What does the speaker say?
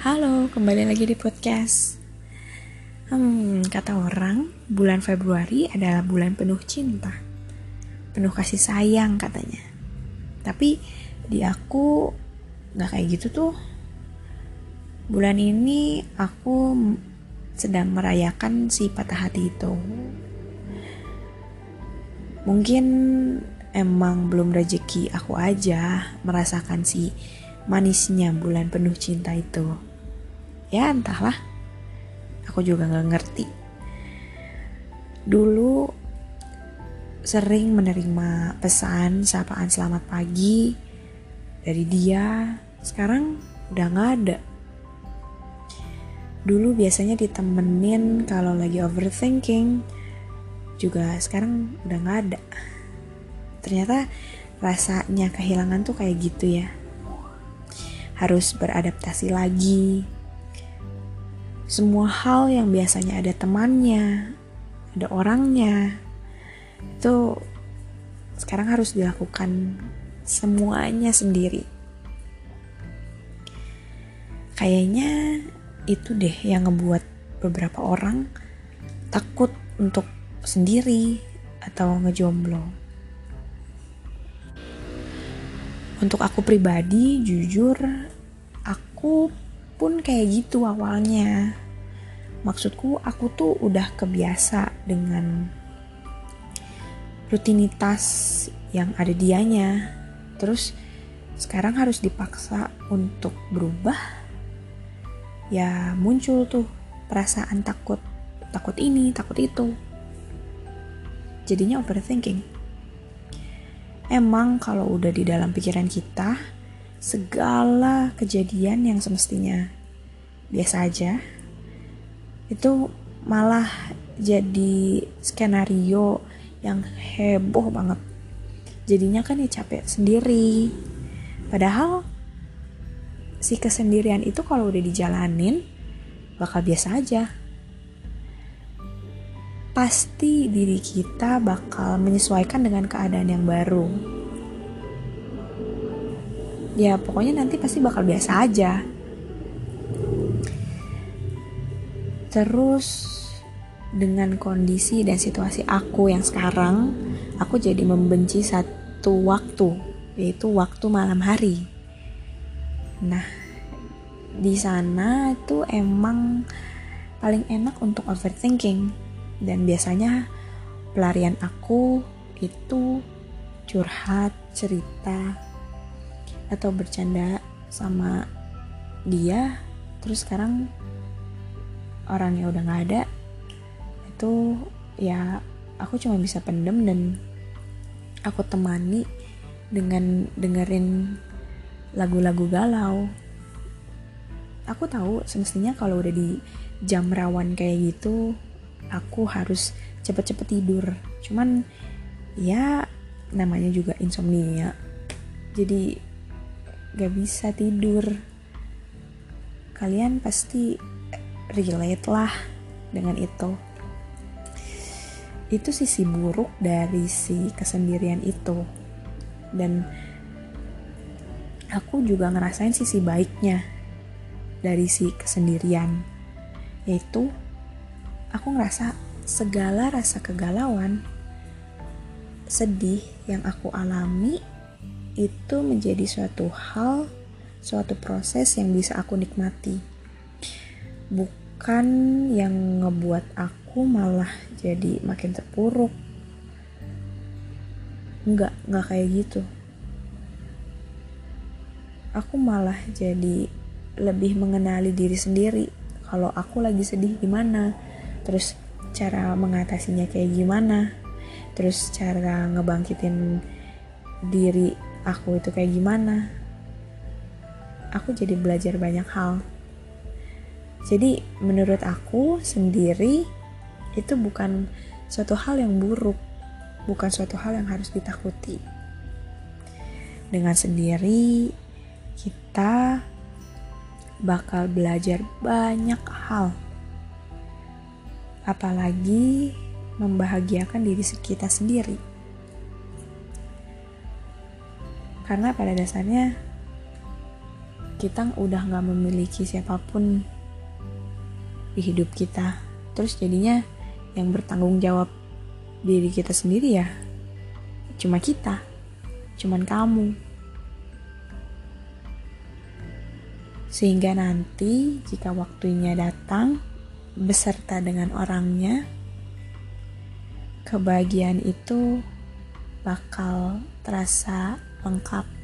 Halo, kembali lagi di podcast. Hmm, kata orang, bulan Februari adalah bulan penuh cinta. Penuh kasih sayang katanya. Tapi di aku gak kayak gitu tuh. Bulan ini aku sedang merayakan si patah hati itu. Mungkin emang belum rezeki aku aja merasakan si manisnya bulan penuh cinta itu. Ya entahlah. Aku juga nggak ngerti. Dulu sering menerima pesan sapaan selamat pagi dari dia. Sekarang udah nggak ada. Dulu biasanya ditemenin kalau lagi overthinking juga sekarang udah nggak ada ternyata rasanya kehilangan tuh kayak gitu ya harus beradaptasi lagi semua hal yang biasanya ada temannya, ada orangnya, itu sekarang harus dilakukan semuanya sendiri. Kayaknya itu deh yang ngebuat beberapa orang takut untuk sendiri atau ngejomblo. Untuk aku pribadi, jujur, aku pun kayak gitu awalnya. Maksudku aku tuh udah kebiasa dengan rutinitas yang ada dianya. Terus sekarang harus dipaksa untuk berubah. Ya muncul tuh perasaan takut, takut ini, takut itu. Jadinya overthinking. Emang kalau udah di dalam pikiran kita, segala kejadian yang semestinya biasa aja itu malah jadi skenario yang heboh banget. Jadinya kan ya capek sendiri. Padahal si kesendirian itu kalau udah dijalanin bakal biasa aja pasti diri kita bakal menyesuaikan dengan keadaan yang baru. Ya pokoknya nanti pasti bakal biasa aja. Terus dengan kondisi dan situasi aku yang sekarang aku jadi membenci satu waktu yaitu waktu malam hari. Nah di sana itu emang paling enak untuk overthinking dan biasanya pelarian aku itu curhat cerita atau bercanda sama dia. Terus sekarang orangnya udah nggak ada itu ya aku cuma bisa pendem dan aku temani dengan dengerin lagu-lagu galau. Aku tahu semestinya kalau udah di jam rawan kayak gitu aku harus cepet-cepet tidur. Cuman ya namanya juga insomnia. Jadi gak bisa tidur. Kalian pasti relate lah dengan itu. Itu sisi buruk dari si kesendirian itu. Dan aku juga ngerasain sisi baiknya dari si kesendirian. Yaitu aku ngerasa segala rasa kegalauan sedih yang aku alami itu menjadi suatu hal, suatu proses yang bisa aku nikmati. Bukan yang ngebuat aku malah jadi makin terpuruk. Enggak, enggak kayak gitu. Aku malah jadi lebih mengenali diri sendiri. Kalau aku lagi sedih gimana, terus cara mengatasinya kayak gimana, terus cara ngebangkitin diri aku itu kayak gimana? Aku jadi belajar banyak hal. Jadi menurut aku sendiri itu bukan suatu hal yang buruk. Bukan suatu hal yang harus ditakuti. Dengan sendiri kita bakal belajar banyak hal apalagi membahagiakan diri kita sendiri. Karena pada dasarnya kita udah nggak memiliki siapa pun di hidup kita. Terus jadinya yang bertanggung jawab diri kita sendiri ya cuma kita cuman kamu. Sehingga nanti jika waktunya datang beserta dengan orangnya kebahagiaan itu bakal terasa lengkap